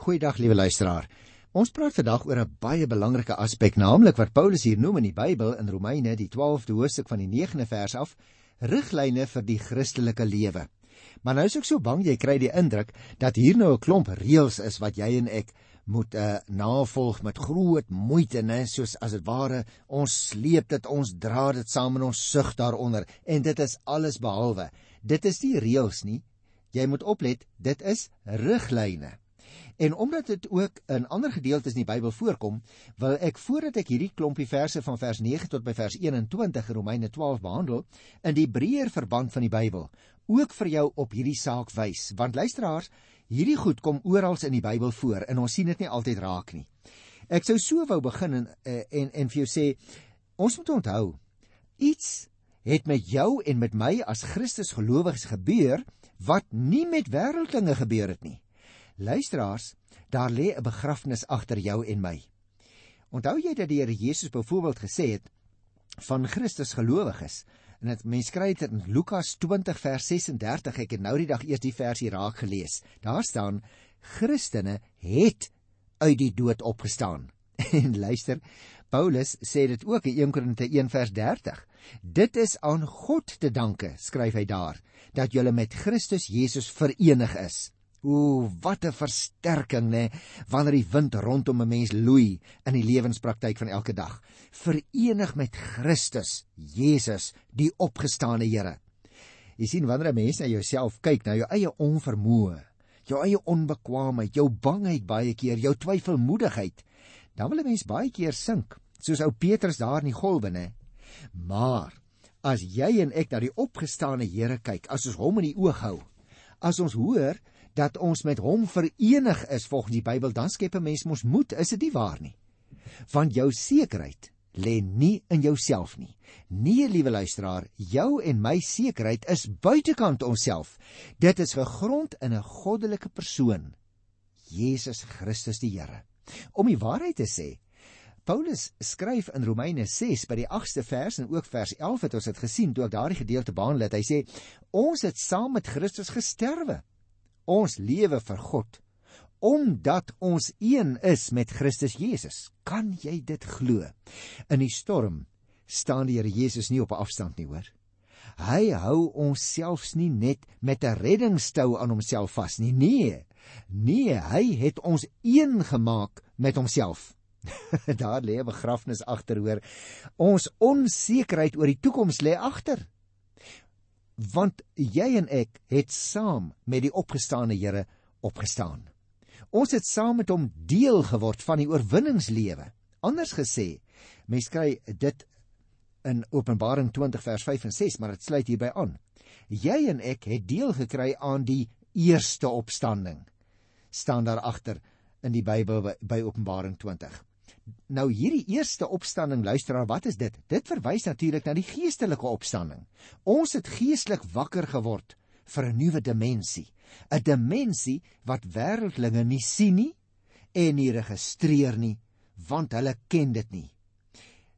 Goeiedag liewe luisteraar. Ons praat vandag oor 'n baie belangrike aspek, naamlik wat Paulus hier noem in die Bybel in Romeine, die 12de hoofstuk van die 9de vers af, riglyne vir die Christelike lewe. Maar nou is ek so bang jy kry die indruk dat hier nou 'n klomp reëls is wat jy en ek moet uh, navolg met groot moeite, né, soos as dit ware ons sleep dit, ons dra dit saam in ons sug daaronder en dit is alles behalwe. Dit is nie reëls nie. Jy moet oplet, dit is riglyne. En omdat dit ook in ander gedeeltes in die Bybel voorkom, wil ek voordat ek hierdie klompie verse van vers 9 tot by vers 21 in Romeine 12 behandel, in die breër verband van die Bybel, ook vir jou op hierdie saak wys. Want luisteraars, hierdie goed kom oral in die Bybel voor en ons sien dit nie altyd raak nie. Ek sou so wou begin en eh, en en vir jou sê, ons moet onthou, iets het met jou en met my as Christus gelowiges gebeur wat nie met wêreldlinge gebeur het nie. Luisteraars, daar lê 'n begrafnis agter jou en my. Onthou jy dat die Here Jesus byvoorbeeld gesê het van Christus gelowiges? En dit mens skryf dit in Lukas 20 vers 36. Ek het nou die dag eers die versie raak gelees. Daar staan Christene het uit die dood opgestaan. En luister, Paulus sê dit ook in 1 Korinte 1 vers 30. Dit is aan God te danke, skryf hy daar, dat julle met Christus Jesus verenig is. O, wat 'n versterking nê, wanneer die wind rondom 'n mens loei in die lewenspraktyk van elke dag. Verenig met Christus, Jesus, die opgestane Here. Jy sien wanneer 'n mens na jouself kyk, na jou eie onvermoë, jou eie onbekwaamheid, jou bangheid baie keer, jou twyfelmoedigheid, dan wil 'n mens baie keer sink, soos ou Petrus daar in die golwe nê. Maar as jy en ek na die opgestane Here kyk, as ons hom in die oog hou, as ons hoor dat ons met hom verenig is volgens die Bybel, dan skep 'n mens mos moed, is dit nie waar nie? Want jou sekerheid lê nie in jouself nie. Nee, liewe luisteraar, jou en my sekerheid is buitekant onsself. Dit is gegrond in 'n goddelike persoon, Jesus Christus die Here. Om die waarheid te sê, Paulus skryf in Romeine 6 by die 8ste vers en ook vers 11 het ons dit gesien toe ek daardie gedeelte behandel het. Hy sê ons het saam met Christus gesterwe ons lewe vir God omdat ons een is met Christus Jesus. Kan jy dit glo? In die storm staan die Here Jesus nie op 'n afstand nie, hoor. Hy hou ons selfs nie net met 'n reddingstou aan homself vas nie. Nee. Nee, hy het ons een gemaak met homself. Daar lê 'n begrafnis agter, hoor. Ons onsekerheid oor die toekoms lê agter want jy en ek het saam met die opgestane Here opgestaan. Ons het saam met hom deel geword van die oorwinningslewe. Anders gesê, mens kry dit in Openbaring 20 vers 5 en 6, maar dit sluit hierby aan. Jy en ek het deel gekry aan die eerste opstanding. staan daar agter in die Bybel by, by Openbaring 20. Nou hierdie eerste opstanding, luisteraar, wat is dit? Dit verwys natuurlik na die geestelike opstanding. Ons het geestelik wakker geword vir 'n nuwe dimensie, 'n dimensie wat wêreldlinge nie sien nie en nie registreer nie, want hulle ken dit nie.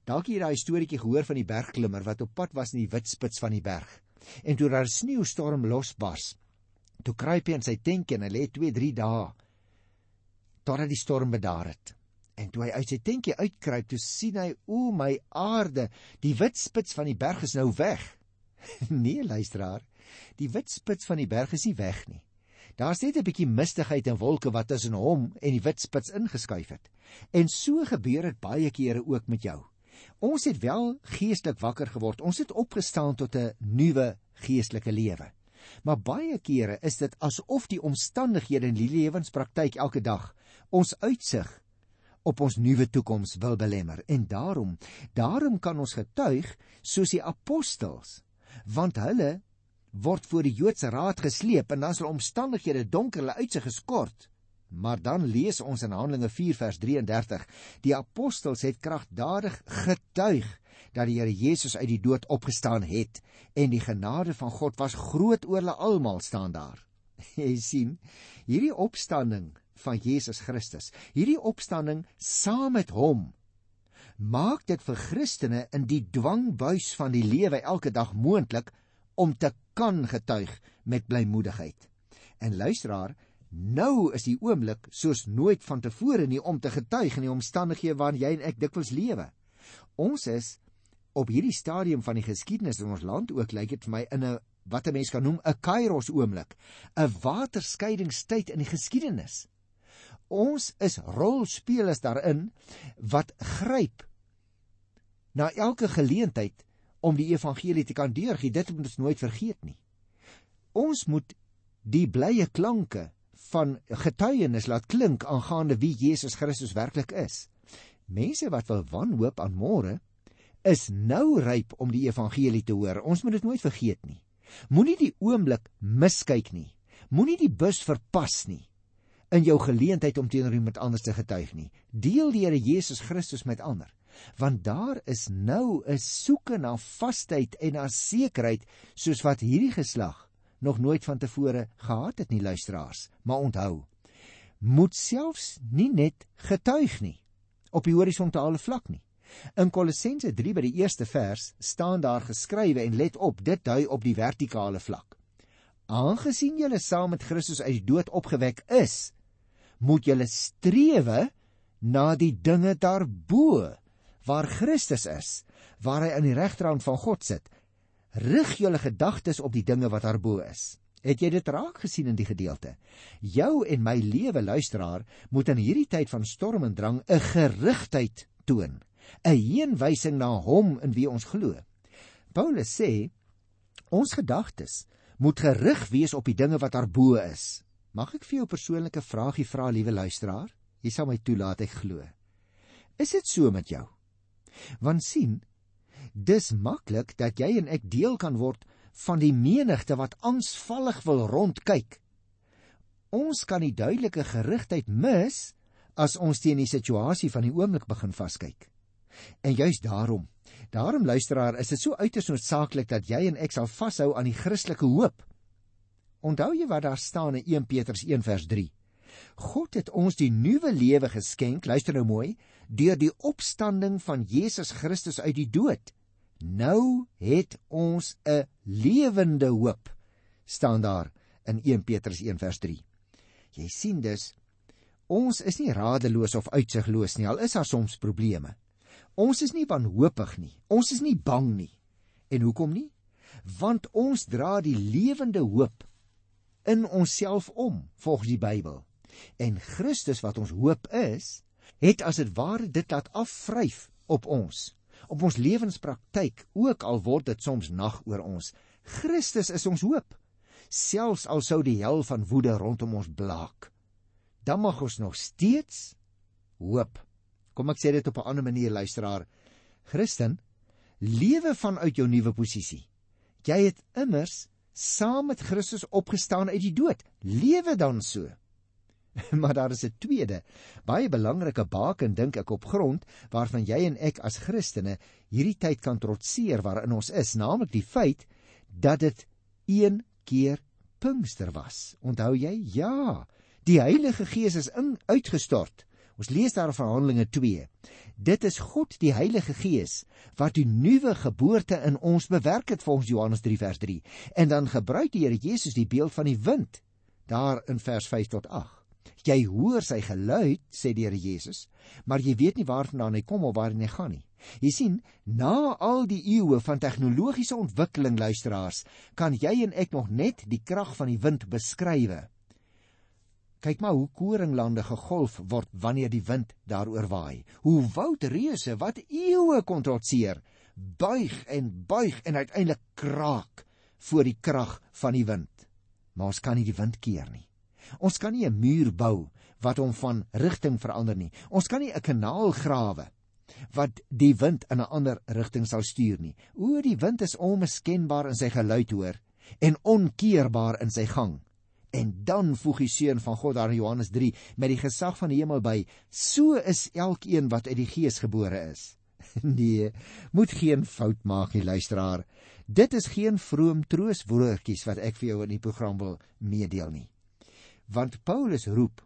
Dalk jy daai storieetjie gehoor van die bergklimmer wat op pad was in die witspits van die berg. En toe daar 'n sneeustorm losbars, toe kruip hy in sy tentjie en hy lê 2-3 dae totdat die storm bedaar het. En toe hy uit sy tentjie uitkruip, toe sien hy, o my aarde, die wit spits van die berg is nou weg. nee, luisteraar, die wit spits van die berg is nie weg nie. Daar's net 'n bietjie mistigheid en wolke wat tussen hom en die wit spits ingeskuif het. En so gebeur dit baie kere ook met jou. Ons het wel geestelik wakker geword. Ons het opgestaan tot 'n nuwe geestelike lewe. Maar baie kere is dit asof die omstandighede in die lewenspraktyk elke dag ons uitsig op ons nuwe toekoms wil belemmer. En daarom daarom kan ons getuig soos die apostels want hulle word voor die Joodse raad gesleep en dan sal omstandighede donker hulle uitsig geskort. Maar dan lees ons in Handelinge 4 vers 33 die apostels het kragtadig getuig dat die Here Jesus uit die dood opgestaan het en die genade van God was groot oor hulle almal staan daar jy sien hierdie opstanding van Jesus Christus. Hierdie opstanding saam met hom maak dit vir Christene in die dwangbuis van die lewe elke dag moontlik om te kan getuig met blymoedigheid. En luisteraar, Nou is die oomblik soos nooit vantevore nie om te getuig in die omstandighede waarin jy en ek dikwels lewe. Ons is op hierdie stadium van die geskiedenis in ons land ook lyk dit vir my in 'n wat 'n mens kan noem 'n kairos oomblik, 'n waterskeidingstyd in die geskiedenis. Ons is rolspelers daarin wat gryp na elke geleentheid om die evangelie te kan deurgee. Dit moet ons nooit vergeet nie. Ons moet die blye klanke van getuienis laat klink aangaande wie Jesus Christus werklik is. Mense wat wil wanhoop aan môre is nou ryp om die evangelie te hoor. Ons moet dit nooit vergeet nie. Moenie die oomblik miskyk nie. Moenie die bus verpas nie in jou geleentheid om teenoor iemand anders te getuig nie. Deel die Here Jesus Christus met ander, want daar is nou 'n soeke na vasheid en na sekerheid soos wat hierdie geslag nog nooit vantevore gehad het nie luisteraars. Maar onthou, moet selfs nie net getuig nie op die horisontale vlak nie. In Kolossense 3 by die eerste vers staan daar geskrywe en let op, dit dui op die vertikale vlak. Aangesien julle saam met Christus uit die dood opgewek is, moet julle strewe na die dinge daarbo waar Christus is, waar hy aan die regterhand van God sit. Rig julle gedagtes op die dinge wat daarbo is. Het jy dit raak gesien in die gedeelte? Jou en my lewe luisteraar moet in hierdie tyd van storm en drang 'n gerigtheid toon. 'n heenwysing na hom in wie ons glo. Paulus sê ons gedagtes moet gerig wees op die dinge wat daarbo is. Mag ek vir jou 'n persoonlike vraagie vra, liewe luisteraar? Jy sal my toelaat ek glo. Is dit so met jou? Want sien, dis maklik dat jy en ek deel kan word van die menigte wat angsvallig wil rondkyk. Ons kan die duidelike gerigtheid mis as ons teen die situasie van die oomblik begin vaskyk. En juis daarom, daarom luisteraar, is dit so uiters noodsaaklik dat jy en ek sal vashou aan die Christelike hoop. Onthou jy wat daar staan in 1 Petrus 1 vers 3? God het ons die nuwe lewe geskenk, luister nou mooi, deur die opstanding van Jesus Christus uit die dood. Nou het ons 'n lewende hoop, staan daar in 1 Petrus 1 vers 3. Jy sien dus, ons is nie radeloos of uitsigloos nie, al is daar soms probleme. Ons is nie wanhoopig nie. Ons is nie bang nie. En hoekom nie? Want ons dra die lewende hoop in onsself om, volgens die Bybel. En Christus wat ons hoop is, het as dit ware dit laat afvryf op ons, op ons lewenspraktyk, ook al word dit soms nag oor ons. Christus is ons hoop. Selfs al sou die hel van woede rondom ons blaak, dan mag ons nog steeds hoop. Kom ek sê dit op 'n ander manier luisteraar. Christen, lewe vanuit jou nuwe posisie. Jy het immers saam met Christus opgestaan uit die dood. Lewe dan so. maar daar is 'n tweede, baie belangrike baken dink ek op grond waarvan jy en ek as Christene hierdie tyd kan trotseer waarin ons is, naamlik die feit dat dit een keer Pinkster was. Onthou jy? Ja, die Heilige Gees is in uitgestort Ons lees daar in Verhandelinge 2. Dit is God die Heilige Gees wat die nuwe geboorte in ons bewerk het volgens Johannes 3 vers 3. En dan gebruik die Here Jesus die beeld van die wind daar in vers 5 tot 8. Jy hoor sy geluid, sê die Here Jesus, maar jy weet nie waarvandaan hy kom of waarheen hy gaan nie. Jy sien, na al die eeue van tegnologiese ontwikkeling luisteraars, kan jy en ek nog net die krag van die wind beskrywe. Kyk maar hoe koringlande gegolf word wanneer die wind daaroor waai. Hoe woudreuse wat eeue kon trotseer, buig en buig en uiteindelik kraak voor die krag van die wind. Maar ons kan nie die wind keer nie. Ons kan nie 'n muur bou wat hom van rigting verander nie. Ons kan nie 'n kanaal grawe wat die wind in 'n ander rigting sal stuur nie. O, die wind is onmiskenbaar in sy geluid hoor en onkeerbaar in sy gang. En dan voeg die seun van God daar in Johannes 3 met die gesag van die hemel by: So is elkeen wat uit die Gees gebore is. nee, moet geen fout maak nie, luisteraar. Dit is geen vroom trooswoordjies wat ek vir jou in die program wil meedeel nie. Want Paulus roep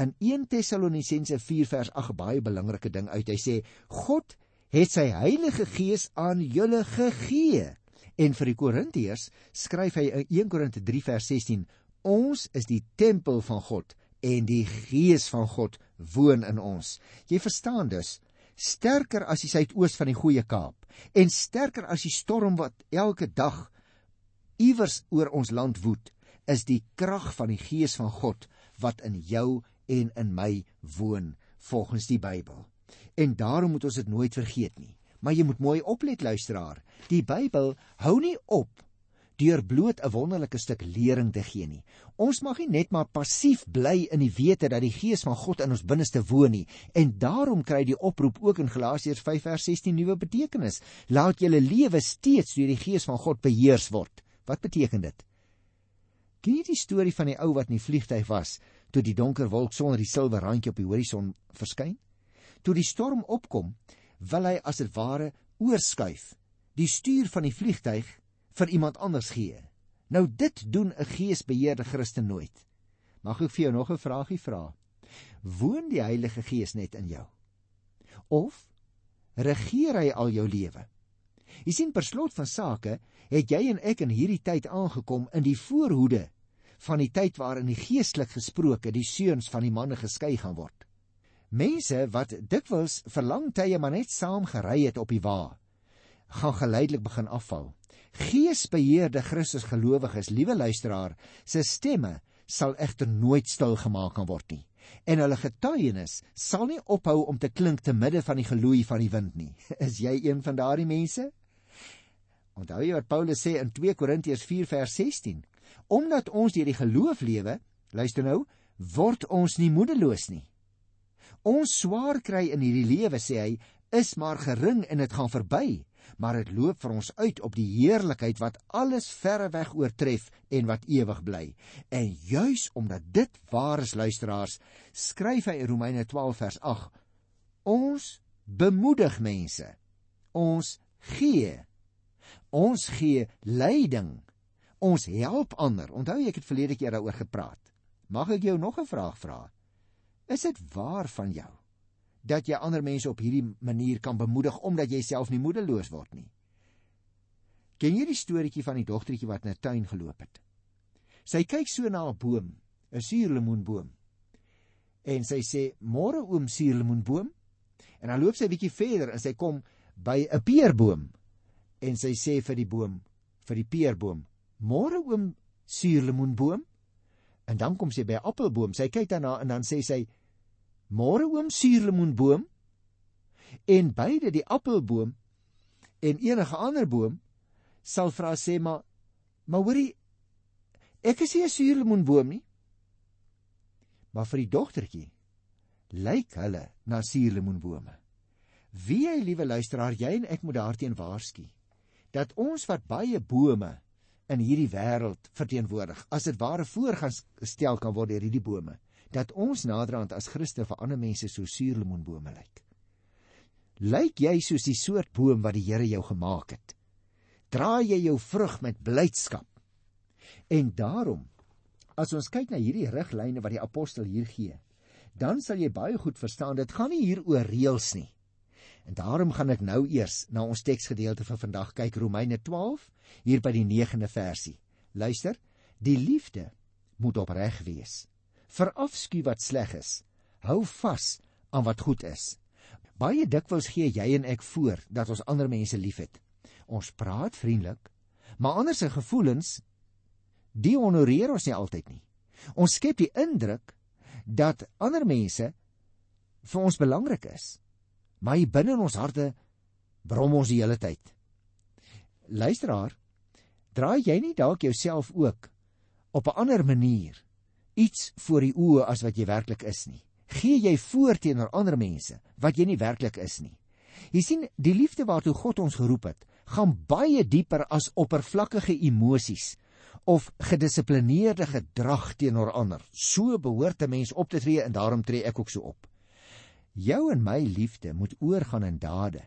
in 1 Tessalonisense 4 vers 8 baie belangrike ding uit. Hy sê God het sy Heilige Gees aan julle gegee. En vir die Korintiërs skryf hy in 1 Korinte 3 vers 16 Ons is die tempel van God en die Gees van God woon in ons. Jy verstaan dus, sterker as die suidoos van die Goeie Kaap en sterker as die storm wat elke dag iewers oor ons land woed, is die krag van die Gees van God wat in jou en in my woon volgens die Bybel. En daarom moet ons dit nooit vergeet nie. Maar jy moet mooi oplet luisteraar. Die Bybel hou nie op deur bloot 'n wonderlike stuk lering te gee nie. Ons mag nie net maar passief bly in die wete dat die Gees van God in ons binneste woon nie. En daarom kry die oproep ook in Galasiërs 5:16 nuwe betekenis. Laat julle lewe steeds deur die Gees van God beheers word. Wat beteken dit? Ken jy die storie van die ou wat in die vliegtyg was toe die donker wolk sonder die silwer randjie op die horison verskyn? Toe die storm opkom, wil hy as dit ware oorskuif, die stuur van die vliegtyg vir iemand anders gee. Nou dit doen 'n geesbeheerde Christen nooit. Mag ek vir jou nog 'n vragie vra? Woon die Heilige Gees net in jou? Of regeer hy al jou lewe? Jy sien per slot van sake het jy en ek in hierdie tyd aangekom in die voorhoede van die tyd waarin die geestelik gesproke die seuns van die manne geskei gaan word. Mense wat dikwels vir lang tye maar net saam gery het op die wa, gaan geleidelik begin afval geesbeheerde Christus gelowiges, liewe luisteraar, se stemme sal egter nooit stil gemaak kan word nie. En hulle getuienis sal nie ophou om te klink te midde van die geloei van die wind nie. Is jy een van daardie mense? Onthou jy wat Paulus sê in 2 Korintiërs 4 vers 16? Omdat ons deur die geloof lewe, luister nou, word ons nie moedeloos nie. Ons swaar kry in hierdie lewe sê hy, is maar gering en dit gaan verby maar dit loop vir ons uit op die heerlikheid wat alles verre weg oortref en wat ewig bly. En juis omdat dit waar is luisteraars, skryf hy in Romeine 12 vers 8: Ons bemoedig mense. Ons gee. Ons gee leiding. Ons help ander. Onthou ek het verlede keer daaroor gepraat. Mag ek jou nog 'n vraag vra? Is dit waar van jou dat jy ander mense op hierdie manier kan bemoedig omdat jy self nie moedeloos word nie. Ken jy die storieetjie van die dogtertjie wat in 'n tuin geloop het? Sy kyk so na 'n boom, 'n suurlemoenboom. En sy sê: "Môre oom suurlemoenboom." En dan loop sy bietjie verder en sy kom by 'n peerboom. En sy sê vir die boom, vir die peerboom: "Môre oom suurlemoenboom." En dan kom sy by 'n appelboom. Sy kyk daarna en dan sê sy: Môre oom suurlemoenboom en beide die appelboom en enige ander boom sal vra sê maar maar hoorie ek is nie 'n suurlemoenboom nie. Maar vir die dogtertjie lyk hulle na suurlemoenbome. Wie jy liewe luisteraar jy en ek moet daarteen waarsku dat ons wat baie bome in hierdie wêreld verteenwoordig as dit ware voorgaan stel kan word deur hierdie bome dat ons naderhand as Christen vir ander mense so suurlemoenbome lyk. Lyk jy soos die soort boom wat die Here jou gemaak het? Dra jy jou vrug met blydskap? En daarom, as ons kyk na hierdie riglyne wat die apostel hier gee, dan sal jy baie goed verstaan dit gaan nie hier oor reëls nie. En daarom gaan ek nou eers na ons teksgedeelte vir vandag kyk Romeine 12 hier by die 9de versie. Luister, die liefde moet opreg wees verafskuw wat sleg is. Hou vas aan wat goed is. Baie dikwels gee jy en ek voor dat ons ander mense liefhet. Ons praat vriendelik, maar ander se gevoelens die honoreer ons nie altyd nie. Ons skep die indruk dat ander mense vir ons belangrik is. Maar hier binne in ons harte brom ons die hele tyd. Luisteraar, draai jy nie dalk jouself ook op 'n ander manier iets voor die oë as wat jy werklik is nie. Gee jy voor teenoor ander mense wat jy nie werklik is nie. Jy sien, die liefde waartoe God ons geroep het, gaan baie dieper as oppervlakkige emosies of gedissiplineerde gedrag teenoor ander. So behoort 'n mens op te tree en daarom tree ek ook so op. Jou en my liefde moet oorgaan in dade.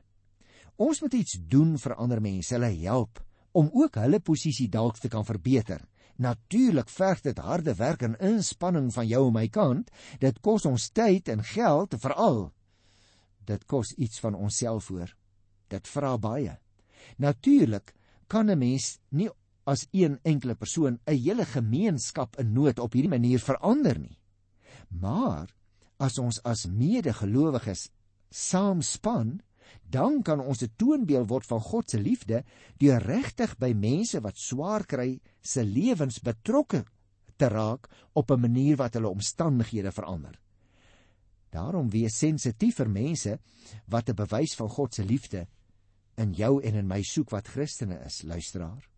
Ons moet iets doen vir ander mense, hulle help om ook hulle posisie dalk te kan verbeter Natuurlik verg dit harde werk en inspanning van jou en my kant. Dit kos ons tyd en geld veral. Dit kos iets van onsself voor. Dit vra baie. Natuurlik kan 'n mens nie as een enkele persoon 'n hele gemeenskap in nood op hierdie manier verander nie. Maar as ons as medegelowiges saamspan, dan kan ons 'n toonbeeld word van God se liefde deur regtig by mense wat swaar kry se lewens betrokke te raak op 'n manier wat hulle omstandighede verander. Daarom wees sensitief vir mense wat 'n bewys van God se liefde in jou en in my soek wat Christene is, luisteraar.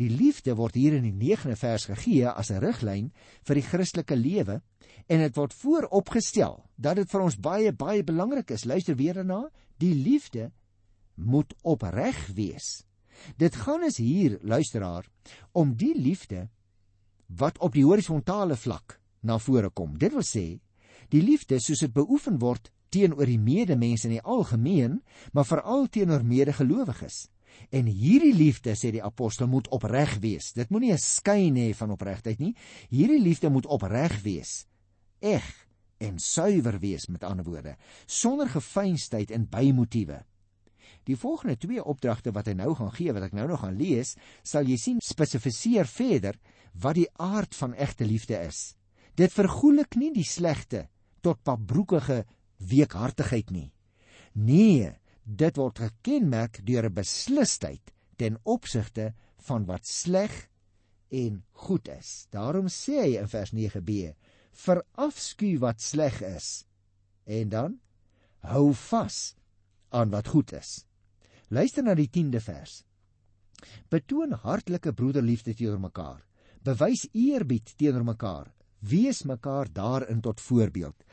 Die liefde word hier in die 9de vers gegee as 'n riglyn vir die Christelike lewe en dit word vooropgestel dat dit vir ons baie baie belangrik is. Luister weer daarna, die liefde moet opreg wees. Dit gaan is hier, luisteraar, om die liefde wat op die horisontale vlak na vore kom. Dit wil sê, die liefde soos dit beoefen word teenoor die medemense in die algemeen, maar veral teenoor medegelowiges. En hierdie liefde sê die apostel moet opreg wees. Dit moenie 'n skyn hê van opregtheid nie. Hierdie liefde moet opreg wees. Eg en suiwer wees met ander woorde, sonder gefeinsheid en bymotiewe. Die volgende twee opdragte wat hy nou gaan gee, wat ek nou nog gaan lees, sal jy sien spesifiseer verder wat die aard van egte liefde is. Dit vergoelik nie die slegte tot pabroekige weekhartigheid nie. Nee, dit word gekenmerk deur 'n beslisheid ten opsigte van wat sleg en goed is. Daarom sê hy in vers 9b: "Verafskuw wat sleg is." En dan hou vas aan wat goed is. Luister na die 10de vers. Betoon hartlike broederliefde teenoor mekaar. Bewys eerbied teenoor mekaar. Wees mekaar daarin tot voorbeeld.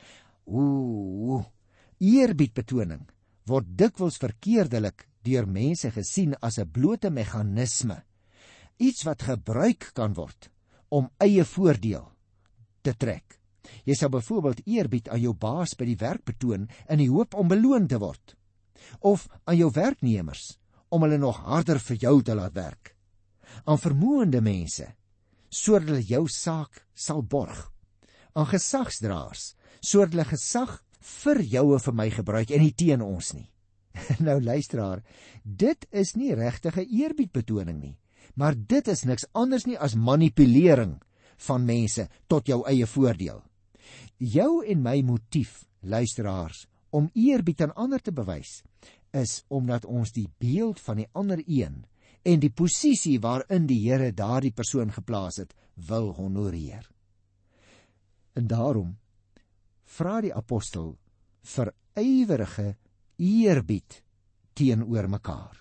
Ooh, eerbiedbetoning word dikwels verkeerdelik deur mense gesien as 'n blote meganisme. Iets wat gebruik kan word om eie voordeel te trek. Jy sou byvoorbeeld eerbied aan jou baas by die werk betoon in die hoop om beloon te word of aan jou werknemers om hulle nog harder vir jou te laat werk. Aan vermoënde mense sodat hulle jou saak sal borg. Aan gesagsdraers sodat hulle gesag vir joue vir my gebruik en nie teen ons nie. nou luisteraar, dit is nie regtige eerbiedbetoning nie, maar dit is niks anders nie as manipulering van mense tot jou eie voordeel. Jou en my motief, luisteraars, om eerbied aan ander te bewys, is omdat ons die beeld van die ander een en die posisie waarin die Here daardie persoon geplaas het, wil honoreer. En daarom vra die apostel vir ywerige eerbied teenoor mekaar.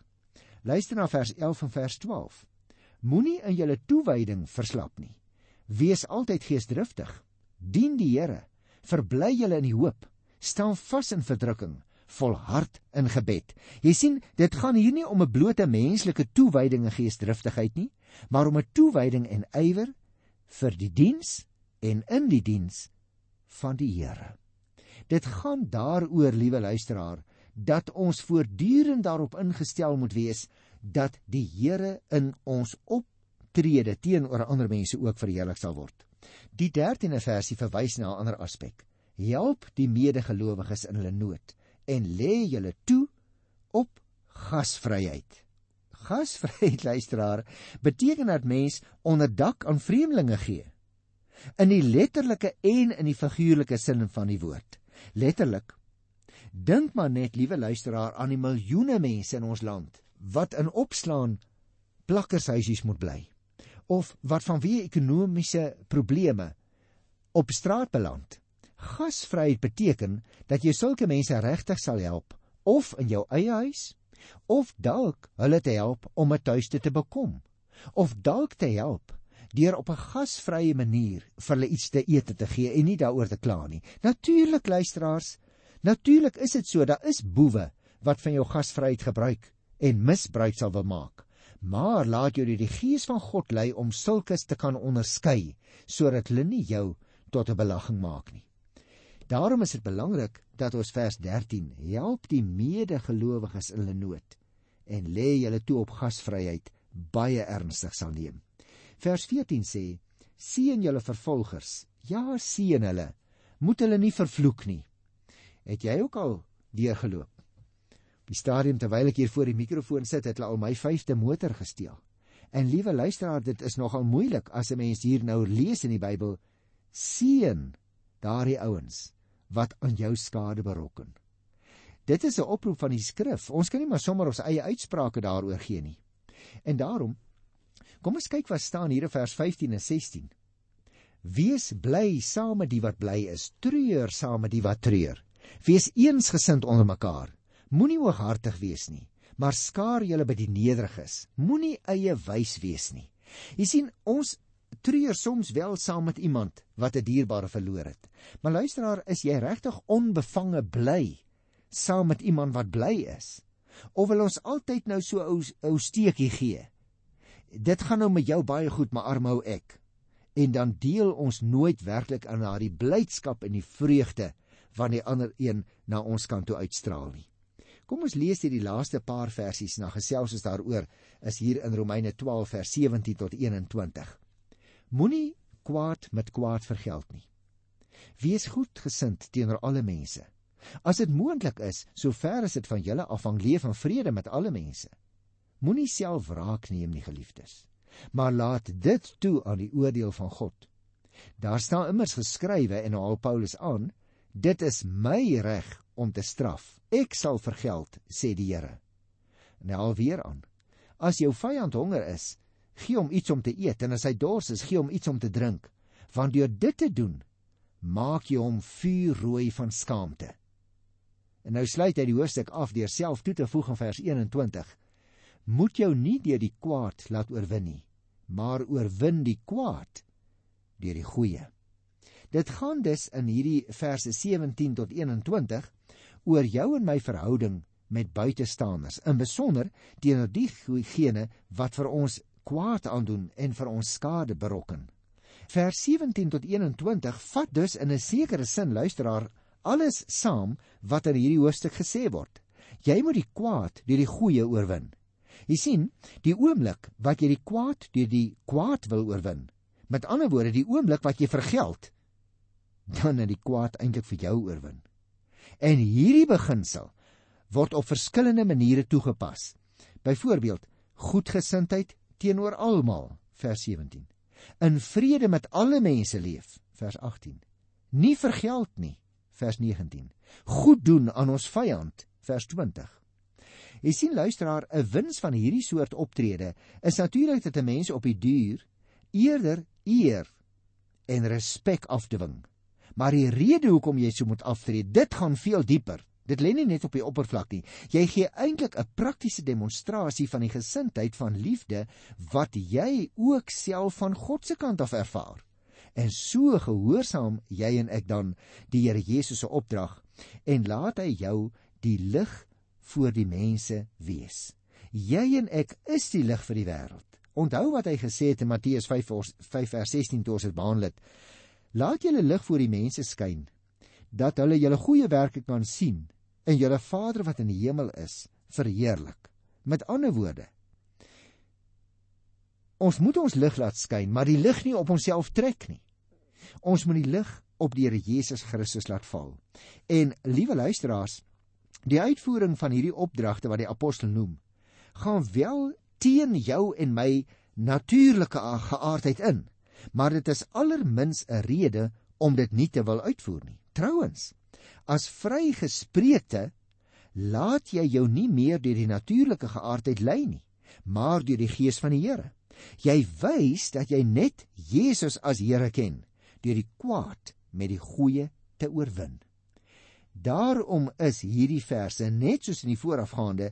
Luister na vers 11 en vers 12. Moenie in julle toewyding verslap nie. Wees altyd geesdriftig. Dien die Here. Verbly julle in die hoop. Staan vas in verdrukking, volhard in gebed. Jy sien, dit gaan hier nie om 'n blote menslike toewyding en geesdriftigheid nie, maar om 'n toewyding en ywer vir die diens en in die diens van die Here. Dit gaan daaroor, liewe luisteraar, dat ons voortdurend daarop ingestel moet wees dat die Here in ons optrede teenoor ander mense ook verheerlik sal word. Die 13de versie verwys na 'n ander aspek. Help die medegelowiges in hulle nood en lê julle toe op gasvryheid. Gasvryheid luisteraar beteken dat mens onderdak aan vreemdelinge gee in die letterlike en in die figuurlike sin van die woord. Letterlik dink maar net liewe luisteraar aan die miljoene mense in ons land wat in opslaan plakkershuisies moet bly of wat vanweë ekonomiese probleme op straat beland. Gasvryheid beteken dat jy sulke mense regtig sal help of in jou eie huis of dalk hulle te help om 'n tuiste te bekom of dalk te help deur op 'n gasvrye manier vir hulle iets te eet te gee en nie daaroor te kla nie. Natuurlik luisteraars, natuurlik is dit so, daar is boewe wat van jou gasvryheid gebruik en misbruik sal wil maak. Maar laat jou die gees van God lei om sulkes te kan onderskei sodat hulle nie jou tot 'n belaging maak nie. Daarom is dit belangrik dat ons vers 13 help die medegelowiges in hulle nood en lê julle toe op gasvryheid baie ernstig sal neem. Vers 14 sê: Seën julle vervolgers. Ja, seën hulle. Moet hulle nie vervloek nie. Het jy ook al deurgeloop? Op die stadium terwyl ek hier voor die mikrofoon sit, het hulle al my 5de motor gesteel. En liewe luisteraar, dit is nogal moeilik as 'n mens hier nou lees in die Bybel seën daardie ouens wat aan jou skade berokken. Dit is 'n oproep van die skrif. Ons kan nie maar sommer ons eie uitsprake daaroor gee nie. En daarom kom ons kyk wat staan hier in vers 15 en 16. Wees bly saam met die wat bly is, treur saam met die wat treur. Wees eensgesind onder mekaar. Moenie hooghartig wees nie, maar skaar julle by die nederiges. Moenie eie wys wees nie. Jy sien, ons treur soms wel saam met iemand wat 'n dierbare verloor het. Maar luisteraar, is jy regtig onbevange bly saam met iemand wat bly is? Of wil ons altyd nou so ou ou steekie gee? Dit gaan nou met jou baie goed, maar arm ou ek. En dan deel ons nooit werklik aan daardie blydskap en die vreugde wat die ander een na ons kant toe uitstraal nie. Kom ons lees hier die laaste paar versies na gesels ons daaroor is hier in Romeine 12 vers 17 tot 21. Moenie kwaad met kwaad vergeld nie. Wees goedgesind teenoor alle mense. As dit moontlik is, sover as dit van julle afhang, leef in vrede met alle mense. Moenie self wraak neem nie, geliefdes, maar laat dit toe aan die oordeel van God. Daar staan immers geskrywe en haal Paulus aan, dit is my reg om te straf. Ek sal vergeld, sê die Here. En hy haal weer aan. As jou vyand honger is, gee hom iets om te eet en as hy dors is, gee hom iets om te drink, want deur dit te doen, maak jy hom vuurrooi van skaamte. En nou sluit hy die hoofstuk af deur self toe te voeg in vers 21: Moet jou nie deur die kwaad laat oorwin nie, maar oorwin die kwaad deur die goeie. Dit gaan dus in hierdie verse 17 tot 21 oor jou en my verhouding met buitestanders, in besonder teenoor diegene wat vir ons kwaad aandoen en vir ons skade berokken. Vers 17 tot 21 vat dus in 'n sekere sin luisteraar alles saam wat in hierdie hoofstuk gesê word. Jy moet die kwaad deur die goeie oorwin. Jy sien, die oomblik wat jy die kwaad deur die kwaad wil oorwin, met ander woorde die oomblik wat jy vergeld, dan het die kwaad eintlik vir jou oorwin. En hierdie beginsel word op verskillende maniere toegepas. Byvoorbeeld, goedgesindheid teenoor almal vers 17 in vrede met alle mense leef vers 18 nie vergeld nie vers 19 goed doen aan ons vyand vers 20 jy sien luisteraar 'n wins van hierdie soort optrede is natuurlik dat 'n mens op die duur eerder eer en respek afdwing maar die rede hoekom jy so moet aftree dit gaan veel dieper Dit lê nie net op die oppervlak nie. Jy gee eintlik 'n praktiese demonstrasie van die gesindheid van liefde wat jy ook self van God se kant af ervaar. En so gehoorsaam jy en ek dan die Here Jesus se opdrag en laat hy jou die lig voor die mense wees. Jy en ek is die lig vir die wêreld. Onthou wat hy gesê het in Matteus 5 5 vers 16 tot ons dit behandel het. Laat julle lig voor die mense skyn dat hulle julle goeie werke kan sien en julle Vader wat in die hemel is verheerlik. Met ander woorde, ons moet ons lig laat skyn, maar die lig nie op onsself trek nie. Ons moet die lig op die Here Jesus Christus laat val. En liewe luisteraars, die uitvoering van hierdie opdragte wat die apostel noem, gaan wel teen jou en my natuurlike geaardheid in, maar dit is allermins 'n rede om dit nie te wil uitvoer nie. Trouwens, as vrygespreekte laat jy jou nie meer deur die natuurlike geaardheid lei nie, maar deur die gees van die Here. Jy wys dat jy net Jesus as Here ken deur die kwaad met die goeie te oorwin. Daarom is hierdie verse net soos in die voorafgaande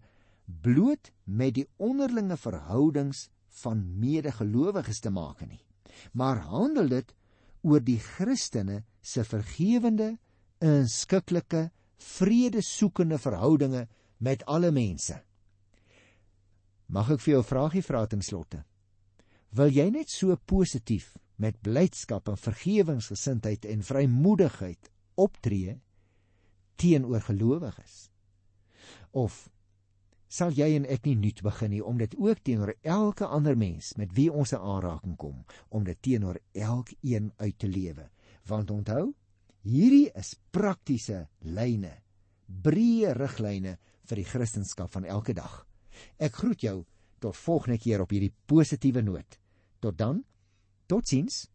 bloot met die onderlinge verhoudings van medegelowiges te maak nie, maar handel dit oor die Christene se vergewende inskiklike vredesoekende verhoudinge met alle mense. Mag ek vir jou 'n vraagie vra ten slotte? Wil jy net so positief met blydskap en vergewingsgesindheid en vrymoedigheid optree teenoor gelowiges? Of sal jy en ek nie nuut begin nie om dit ook teenoor elke ander mens met wie ons 'n aanraking kom om dit teenoor elkeen uit te lewe? Want onthou, Hierdie is praktiese lyne, breë riglyne vir die Christendom van elke dag. Ek groet jou Tot volgende keer op hierdie positiewe noot. Tot dan. Totsiens.